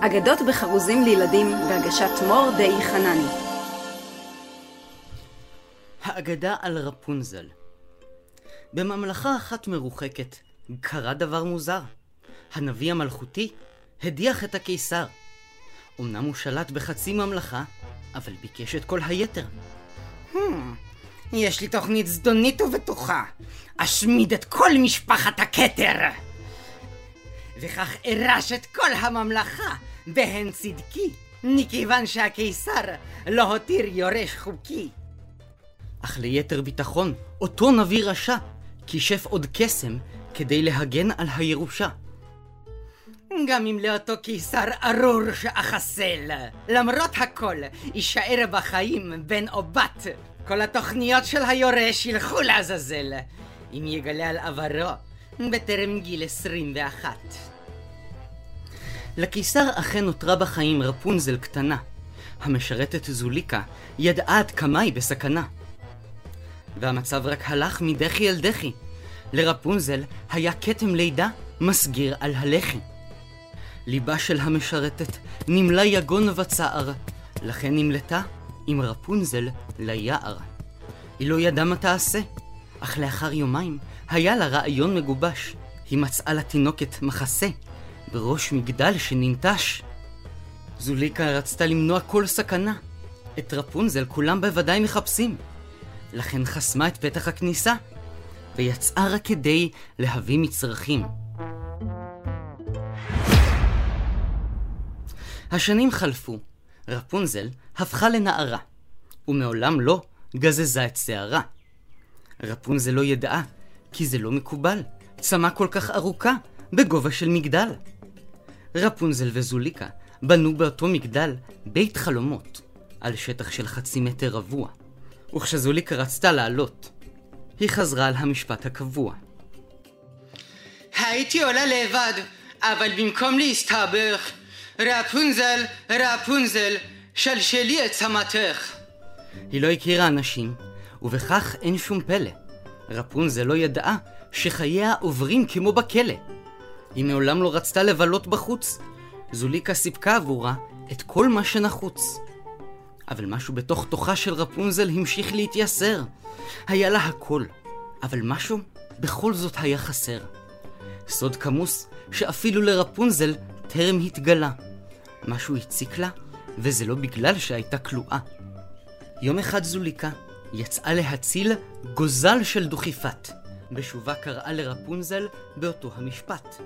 אגדות בחרוזים לילדים בהגשת מור די חנני. האגדה על רפונזל בממלכה אחת מרוחקת קרה דבר מוזר. הנביא המלכותי הדיח את הקיסר. אמנם הוא שלט בחצי ממלכה, אבל ביקש את כל היתר. Hmm, יש לי תוכנית זדונית ובטוחה. אשמיד את כל משפחת הכתר. וכך ארש את כל הממלכה בהן צדקי, מכיוון שהקיסר לא הותיר יורש חוקי. אך ליתר ביטחון, אותו נביא רשע כישף עוד קסם כדי להגן על הירושה. גם אם לאותו קיסר ארור שאחסל, למרות הכל, יישאר בחיים בן או בת. כל התוכניות של היורש ילכו לעזאזל, אם יגלה על עברו בטרם גיל 21. לקיסר אכן נותרה בחיים רפונזל קטנה. המשרתת זוליקה ידעה עד כמה היא בסכנה. והמצב רק הלך מדחי אל דחי. לרפונזל היה כתם לידה מסגיר על הלחי. ליבה של המשרתת נמלא יגון וצער, לכן נמלטה עם רפונזל ליער. היא לא ידעה מה תעשה, אך לאחר יומיים היה לה רעיון מגובש. היא מצאה לתינוקת מחסה בראש מגדל שננטש. זוליקה רצתה למנוע כל סכנה. את רפונזל כולם בוודאי מחפשים. לכן חסמה את פתח הכניסה, ויצאה רק כדי להביא מצרכים. השנים חלפו, רפונזל הפכה לנערה, ומעולם לא גזזה את שערה. רפונזל לא ידעה, כי זה לא מקובל, צמא כל כך ארוכה, בגובה של מגדל. רפונזל וזוליקה בנו באותו מגדל בית חלומות, על שטח של חצי מטר רבוע. וכשזוליקה רצתה לעלות, היא חזרה על המשפט הקבוע. הייתי עולה לבד, אבל במקום להסתבך, רפונזל, רפונזל, שלשלי את צמתך. היא לא הכירה אנשים, ובכך אין שום פלא. רפונזל לא ידעה שחייה עוברים כמו בכלא. היא מעולם לא רצתה לבלות בחוץ. זוליקה סיפקה עבורה את כל מה שנחוץ. אבל משהו בתוך תוכה של רפונזל המשיך להתייסר. היה לה הכל, אבל משהו בכל זאת היה חסר. סוד כמוס שאפילו לרפונזל טרם התגלה. משהו הציק לה, וזה לא בגלל שהייתה כלואה. יום אחד זוליקה יצאה להציל גוזל של דוכיפת. בשובה קראה לרפונזל באותו המשפט.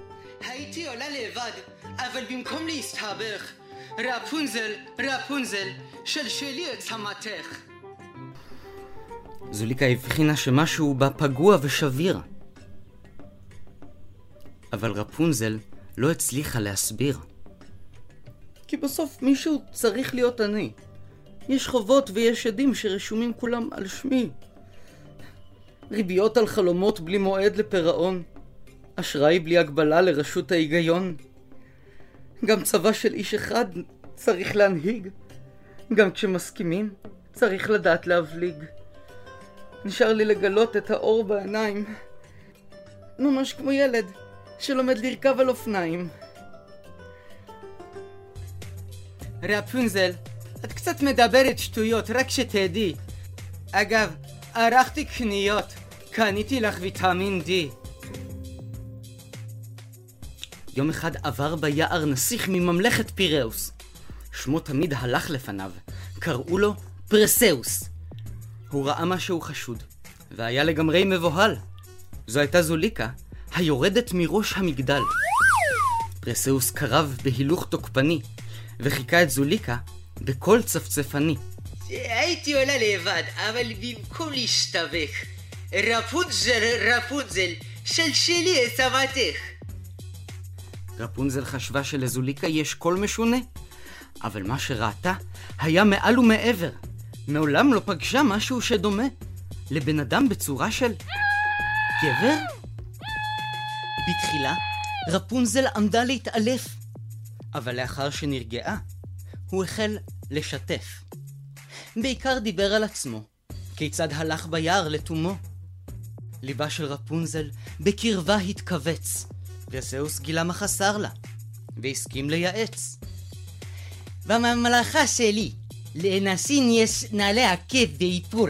הייתי עולה לבד, אבל במקום להסתבך, רפונזל, רפונזל, שלשלי את צמתך. זוליקה הבחינה שמשהו בה פגוע ושביר. אבל רפונזל לא הצליחה להסביר. כי בסוף מישהו צריך להיות אני. יש חובות ויש עדים שרשומים כולם על שמי. ריביות על חלומות בלי מועד לפירעון. אשראי בלי הגבלה לרשות ההיגיון. גם צבא של איש אחד צריך להנהיג. גם כשמסכימים, צריך לדעת להבליג. נשאר לי לגלות את האור בעיניים. ממש כמו ילד שלומד לרכב על אופניים. רפונזל, את קצת מדברת שטויות, רק שתדעי. אגב, ערכתי קניות, קניתי לך ויטמין D. יום אחד עבר ביער נסיך מממלכת פיראוס. שמו תמיד הלך לפניו, קראו לו פרסאוס. הוא ראה משהו חשוד, והיה לגמרי מבוהל. זו הייתה זוליקה, היורדת מראש המגדל. פרסאוס קרב בהילוך תוקפני, וחיקה את זוליקה בקול צפצפני. הייתי עולה לבד, אבל במקום להשתבך, רפונזל, רפונזל, שלשלי את צמתך. רפונזל חשבה שלזוליקה יש קול משונה, אבל מה שראתה היה מעל ומעבר. מעולם לא פגשה משהו שדומה לבן אדם בצורה של גבר? בתחילה רפונזל עמדה להתעלף, אבל לאחר שנרגעה, הוא החל לשתף. בעיקר דיבר על עצמו, כיצד הלך ביער לתומו. ליבה של רפונזל בקרבה התכווץ. פרסאוס גילה מה חסר לה, והסכים לייעץ. בממלכה שלי, לאנסין יש נעלי עקב ואיפור,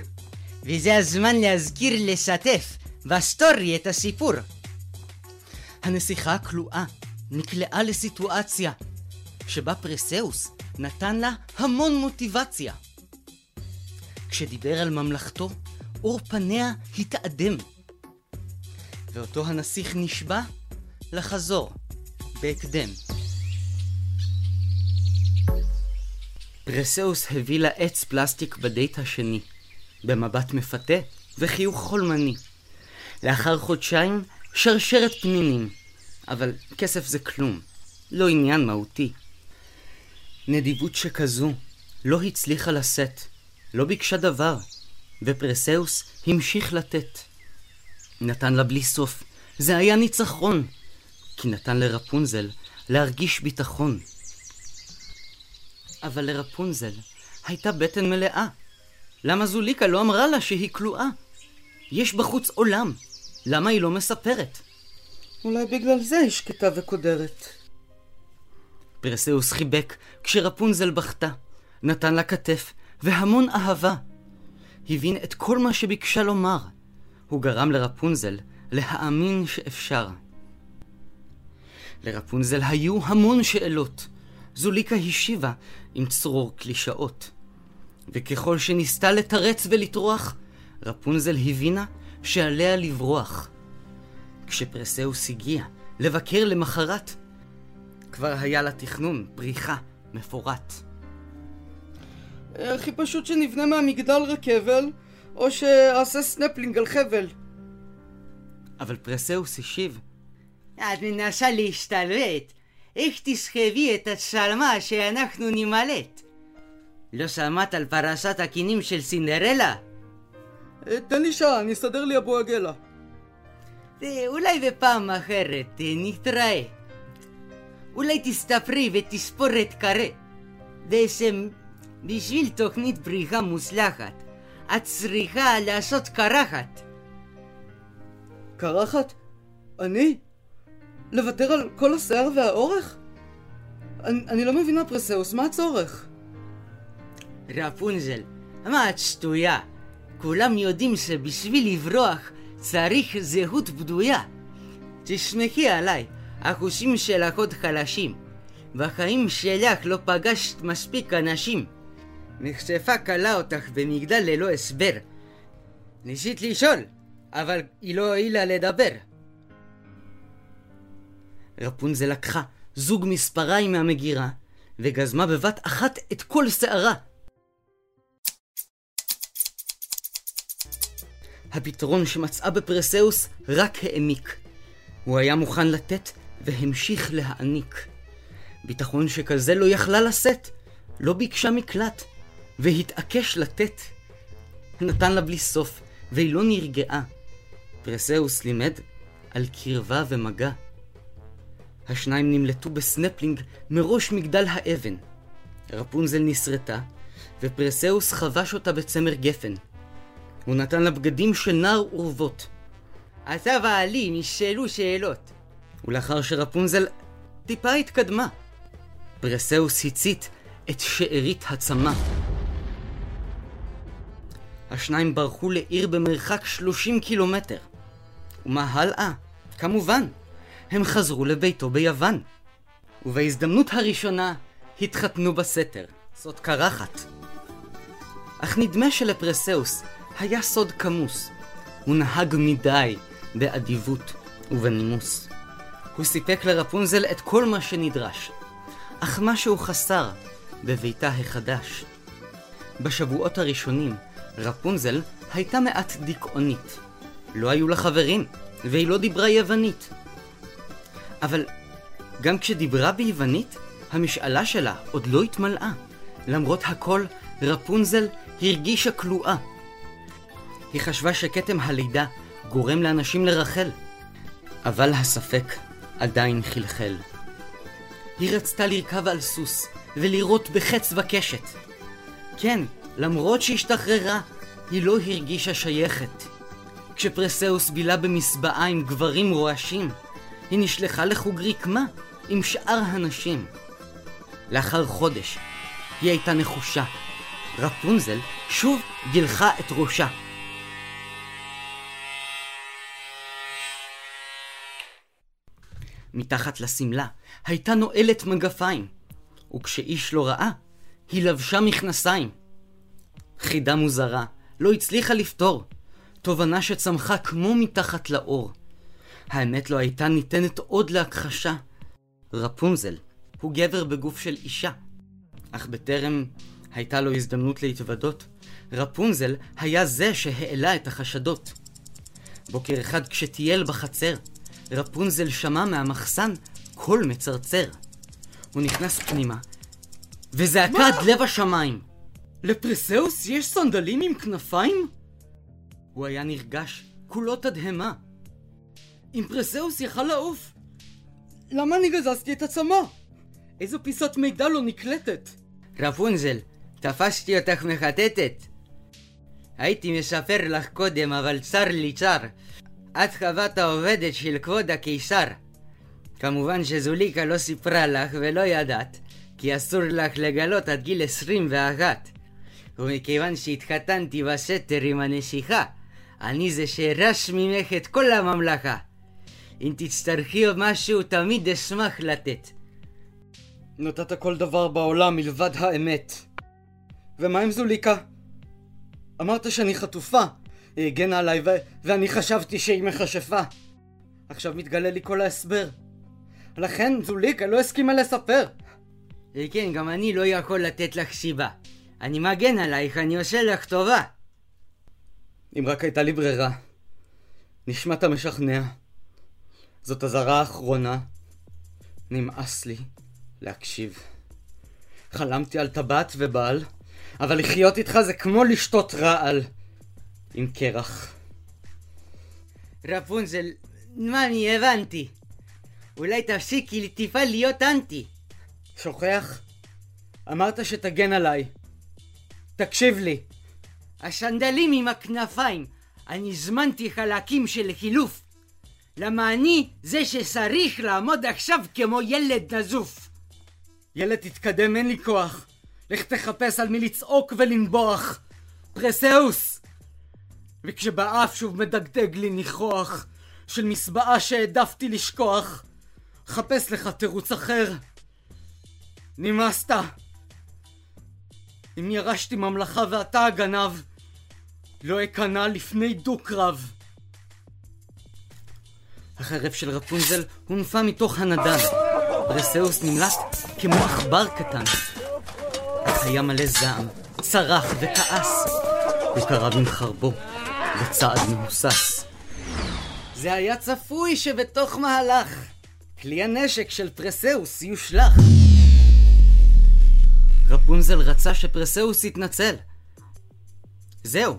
וזה הזמן להזכיר לשתף בסטורי את הסיפור. הנסיכה הכלואה נקלעה לסיטואציה שבה פרסאוס נתן לה המון מוטיבציה. כשדיבר על ממלכתו, אור פניה התאדם. ואותו הנסיך נשבע לחזור בהקדם. פרסאוס הביא לה עץ פלסטיק בדייט השני, במבט מפתה וחיוך חולמני. לאחר חודשיים, שרשרת פנינים. אבל כסף זה כלום, לא עניין מהותי. נדיבות שכזו לא הצליחה לשאת, לא ביקשה דבר, ופרסאוס המשיך לתת. נתן לה בלי סוף, זה היה ניצחון, כי נתן לרפונזל להרגיש ביטחון. אבל לרפונזל הייתה בטן מלאה. למה זוליקה לא אמרה לה שהיא כלואה? יש בחוץ עולם, למה היא לא מספרת? אולי בגלל זה היא שקטה וקודרת. פרסאוס חיבק כשרפונזל בכתה, נתן לה כתף והמון אהבה. הבין את כל מה שביקשה לומר. הוא גרם לרפונזל להאמין שאפשר. לרפונזל היו המון שאלות. זוליקה השיבה עם צרור קלישאות. וככל שניסתה לתרץ ולטרוח, רפונזל הבינה שעליה לברוח. כשפרסאוס הגיע לבקר למחרת, כבר היה לה תכנון בריחה מפורט. הכי פשוט שנבנה מהמגדל רכבל, או שאעשה סנפלינג על חבל. אבל פרסאוס השיב, את מנסה להשתלט, איך תסחבי את הצמה שאנחנו נמלט? לא שמעת על פרשת הקינים של סינדרלה? אה, תן לי שעה, אני אסדר לי אבו עגלה. אולי בפעם אחרת נתראה. אולי תסתפרי ותספור את קרה. בעצם, בשביל תוכנית בריחה מוצלחת, את צריכה לעשות קרחת. קרחת? אני? לוותר על כל השיער והאורך? אני, אני לא מבינה פרסאוס, מה הצורך? רפונזל, מה את שטויה? כולם יודעים שבשביל לברוח צריך זהות בדויה. תשמחי עליי, החושים שלך עוד חלשים. בחיים שלך לא פגשת מספיק אנשים. נחשפה קלה אותך במגדל ללא הסבר. ניסית לשאול, אבל היא לא הועילה לדבר. רפונזל לקחה זוג מספריים מהמגירה, וגזמה בבת אחת את כל שערה. הפתרון שמצאה בפרסאוס רק העמיק. הוא היה מוכן לתת והמשיך להעניק. ביטחון שכזה לא יכלה לשאת, לא ביקשה מקלט, והתעקש לתת. נתן לה בלי סוף, והיא לא נרגעה. פרסאוס לימד על קרבה ומגע. השניים נמלטו בסנפלינג מראש מגדל האבן. רפונזל נשרטה, ופרסאוס חבש אותה בצמר גפן. הוא נתן לה בגדים של נער אורוות. אתה ואלי נשאלו שאלות. ולאחר שרפונזל טיפה התקדמה, פרסאוס הצית את שארית הצמה. השניים ברחו לעיר במרחק 30 קילומטר. ומה הלאה? כמובן, הם חזרו לביתו ביוון. ובהזדמנות הראשונה התחתנו בסתר. זאת קרחת. אך נדמה שלפרסאוס היה סוד כמוס. הוא נהג מדי באדיבות ובנימוס. הוא סיפק לרפונזל את כל מה שנדרש, אך משהו חסר בביתה החדש. בשבועות הראשונים, רפונזל הייתה מעט דיכאונית. לא היו לה חברים, והיא לא דיברה יוונית. אבל גם כשדיברה ביוונית, המשאלה שלה עוד לא התמלאה. למרות הכל, רפונזל הרגישה כלואה. היא חשבה שכתם הלידה גורם לאנשים לרחל. אבל הספק עדיין חלחל. היא רצתה לרכב על סוס ולירות בחץ וקשת. כן, למרות שהשתחררה, היא לא הרגישה שייכת. כשפרסאוס בילה במסבעה עם גברים רועשים, היא נשלחה לחוג רקמה עם שאר הנשים. לאחר חודש, היא הייתה נחושה. רפונזל שוב גילחה את ראשה. מתחת לשמלה הייתה נועלת מגפיים, וכשאיש לא ראה, היא לבשה מכנסיים. חידה מוזרה, לא הצליחה לפתור. תובנה שצמחה כמו מתחת לאור. האמת לא הייתה ניתנת עוד להכחשה. רפונזל הוא גבר בגוף של אישה. אך בטרם הייתה לו הזדמנות להתוודות, רפונזל היה זה שהעלה את החשדות. בוקר אחד כשטייל בחצר, רפונזל שמע מהמחסן קול מצרצר. הוא נכנס פנימה, וזעקה עד לב השמיים. לפרסאוס יש סנדלים עם כנפיים? הוא היה נרגש, כולו תדהמה. אם פרסאוס יכל לעוף, למה אני גזזתי את הצמה? איזו פיסת מידע לא נקלטת? רפונזל, תפסתי אותך מחטטת. הייתי מספר לך קודם, אבל צר לי צר. את חוות העובדת של כבוד הקיסר. כמובן שזוליקה לא סיפרה לך ולא ידעת, כי אסור לך לגלות עד גיל 21. ומכיוון שהתחתנתי בסתר עם הנסיכה, אני זה שירש ממך את כל הממלכה. אם תצטרכי משהו, תמיד אשמח לתת. נתת כל דבר בעולם מלבד האמת. ומה עם זוליקה? אמרת שאני חטופה. היא הגנה עליי ו- ואני חשבתי שהיא מכשפה. עכשיו מתגלה לי כל ההסבר. לכן זוליקה לא הסכימה לספר. כן, גם אני לא יכול לתת לך סיבה. אני מגן עלייך, אני עושה לך טובה. אם רק הייתה לי ברירה. נשמעת משכנע. זאת אזהרה אחרונה. נמאס לי להקשיב. חלמתי על טבעת ובעל, אבל לחיות איתך זה כמו לשתות רעל. עם קרח. רפונזל, מה אני הבנתי? אולי תפסיקי טיפה להיות אנטי. שוכח? אמרת שתגן עליי. תקשיב לי. הסנדלים עם הכנפיים, אני הזמנתי חלקים של חילוף. למה אני זה שצריך לעמוד עכשיו כמו ילד נזוף. ילד תתקדם, אין לי כוח. לך תחפש על מי לצעוק ולנבוח. פרסאוס! וכשבאף שוב מדגדג לי ניחוח של מסבעה שהעדפתי לשכוח, חפש לך תירוץ אחר. נמאסת. אם ירשתי ממלכה ואתה הגנב, לא אכנע לפני דו-קרב. החרב של רפונזל הונפה מתוך הנדן. פרסאוס נמלט כמו עכבר קטן. היה מלא זעם, צרח וכעס. הוא קרב עם חרבו, בצעד מהוסס. זה היה צפוי שבתוך מהלך כלי הנשק של פרסאוס יושלך. רפונזל רצה שפרסאוס יתנצל. זהו,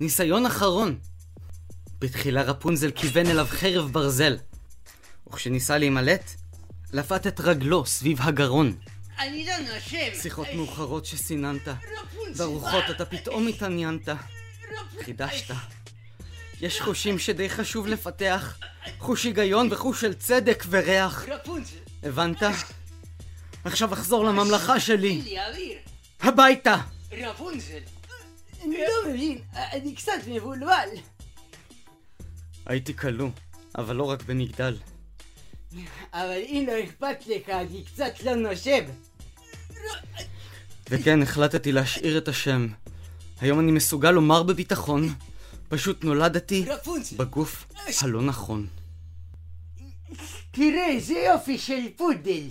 ניסיון אחרון. בתחילה רפונזל כיוון אליו חרב ברזל, וכשניסה להימלט, לפת את רגלו סביב הגרון. אני לא נושב. שיחות מאוחרות שסיננת, ברוחות אתה פתאום התעניינת. חידשת. יש חושים שדי חשוב לפתח, חוש היגיון וחוש של צדק וריח. הבנת? עכשיו אחזור לממלכה שלי. הביתה! רפונזל. אני לא מבין, אני קצת מבולבל. הייתי כלוא, אבל לא רק במגדל. אבל אם לא אכפת לך, אני קצת לא נושב. וכן, החלטתי להשאיר את השם. היום אני מסוגל לומר בביטחון, פשוט נולדתי בגוף הלא נכון. תראה, איזה יופי של פודל.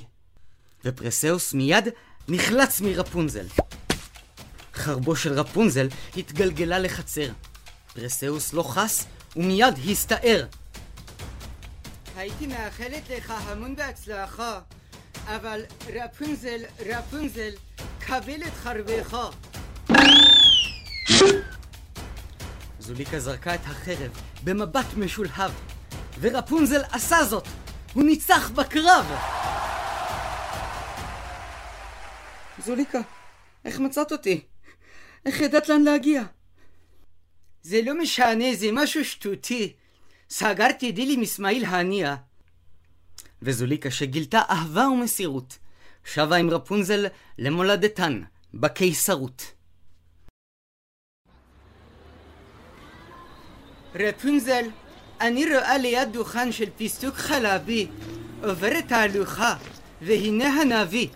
ופרסאוס מיד נחלץ מרפונזל. חרבו של רפונזל התגלגלה לחצר. פרסאוס לא חס ומיד הסתער. הייתי מאחלת לך המון בהצלחה, אבל רפונזל, רפונזל, קבל את חרבך. זוליקה זרקה את החרב במבט משולהב, ורפונזל עשה זאת! הוא ניצח בקרב! זוליקה, איך מצאת אותי? איך ידעת לאן להגיע? זה לא משנה, זה משהו שטותי. סגרתי דיל עם אסמאעיל הנייה. וזוליקה, שגילתה אהבה ומסירות, שבה עם רפונזל למולדתן, בקיסרות. רפונזל, אני רואה ליד דוכן של פיסטוק חלבי, עוברת תהלוכה, והנה הנביא.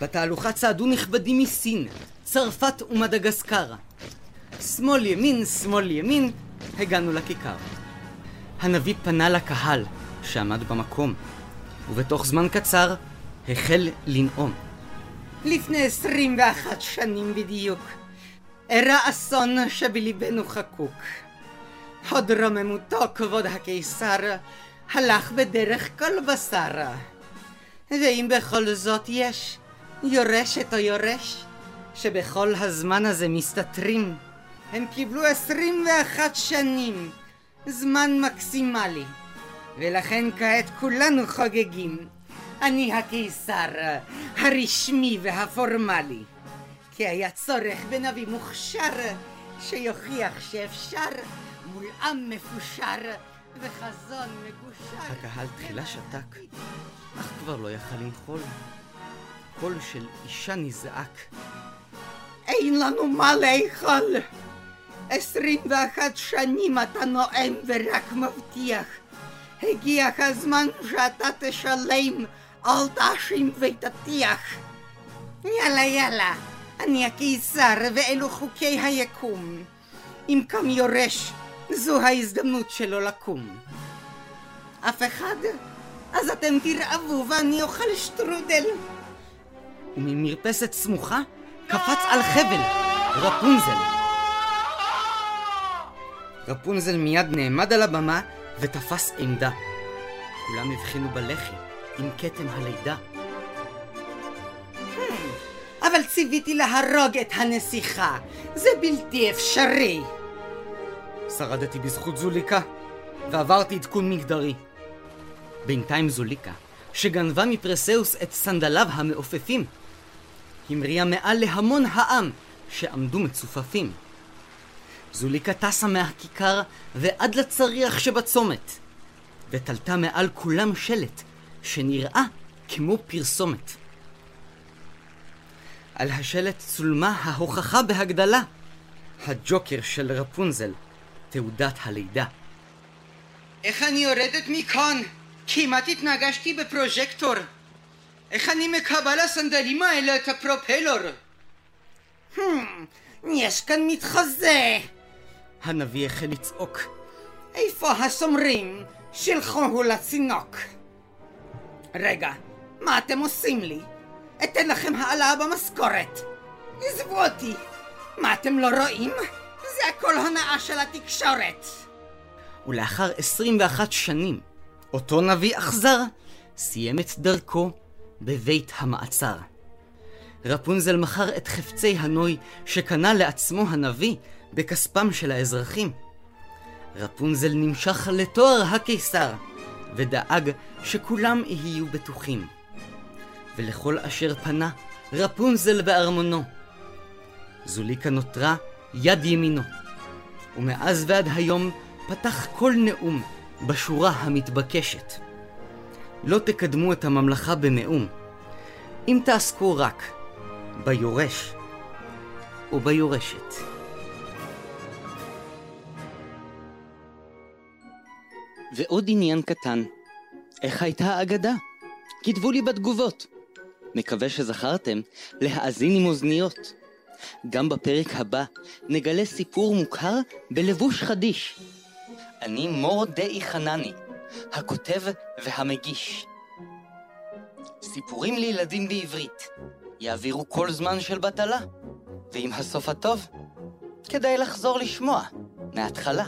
בתהלוכה צעדו נכבדים מסין, צרפת ומדגסקר. שמאל ימין, שמאל ימין, הגענו לכיכר. הנביא פנה לקהל שעמד במקום, ובתוך זמן קצר החל לנאום. לפני עשרים ואחת שנים בדיוק, אירע אסון שבליבנו חקוק. הוד רוממותו כבוד הקיסר הלך בדרך כל בשר. ואם בכל זאת יש יורשת או יורש שבכל הזמן הזה מסתתרים, הם קיבלו עשרים ואחת שנים, זמן מקסימלי, ולכן כעת כולנו חוגגים. אני הקיסר, הרשמי והפורמלי. כי היה צורך בנביא מוכשר שיוכיח שאפשר מול עם מפושר וחזון מגושר. הקהל תחילה שתק, אך כבר לא יכל למחול. קול של אישה נזעק. אין לנו מה לאכול! עשרים ואחת שנים אתה נואם ורק מבטיח. הגיע הזמן שאתה תשלם, אל תאשים ותטיח. יאללה יאללה, אני הקיסר ואלו חוקי היקום. אם קם יורש, זו ההזדמנות שלו לקום. אף אחד? אז אתם תרעבו ואני אוכל שטרודל. וממרפסת סמוכה קפץ על חבל רפונזל. רפונזל מיד נעמד על הבמה ותפס עמדה. כולם הבחינו בלחי עם כתם הלידה. אבל ציוויתי להרוג את הנסיכה. זה בלתי אפשרי. שרדתי בזכות זוליקה, ועברתי עדכון מגדרי. בינתיים זוליקה, שגנבה מפרסאוס את סנדליו המעופפים, המריאה מעל להמון העם שעמדו מצופפים. זוליקה טסה מהכיכר ועד לצריח שבצומת, ותלתה מעל כולם שלט שנראה כמו פרסומת. על השלט צולמה ההוכחה בהגדלה, הג'וקר של רפונזל, תעודת הלידה. איך אני יורדת מכאן? כמעט התנגשתי בפרוז'קטור. איך אני מקבל לסנדלים האלה את הפרופלור? יש כאן מתחזה! הנביא החל לצעוק. איפה השומרים? שלחוהו לצינוק. רגע, מה אתם עושים לי? אתן לכם העלאה במשכורת. עזבו אותי. מה אתם לא רואים? זה הכל הונאה של התקשורת. ולאחר 21 שנים, אותו נביא אכזר סיים את דרכו בבית המעצר. רפונזל מכר את חפצי הנוי שקנה לעצמו הנביא בכספם של האזרחים. רפונזל נמשך לתואר הקיסר, ודאג שכולם יהיו בטוחים. ולכל אשר פנה, רפונזל בארמונו. זוליקה נותרה יד ימינו, ומאז ועד היום פתח כל נאום בשורה המתבקשת. לא תקדמו את הממלכה בנאום, אם תעסקו רק ביורש וביורשת. ועוד עניין קטן, איך הייתה האגדה? כתבו לי בתגובות. מקווה שזכרתם להאזין עם אוזניות. גם בפרק הבא נגלה סיפור מוכר בלבוש חדיש. אני מור דאי חנני, הכותב והמגיש. סיפורים לילדים בעברית יעבירו כל זמן של בטלה, ועם הסוף הטוב, כדאי לחזור לשמוע מההתחלה.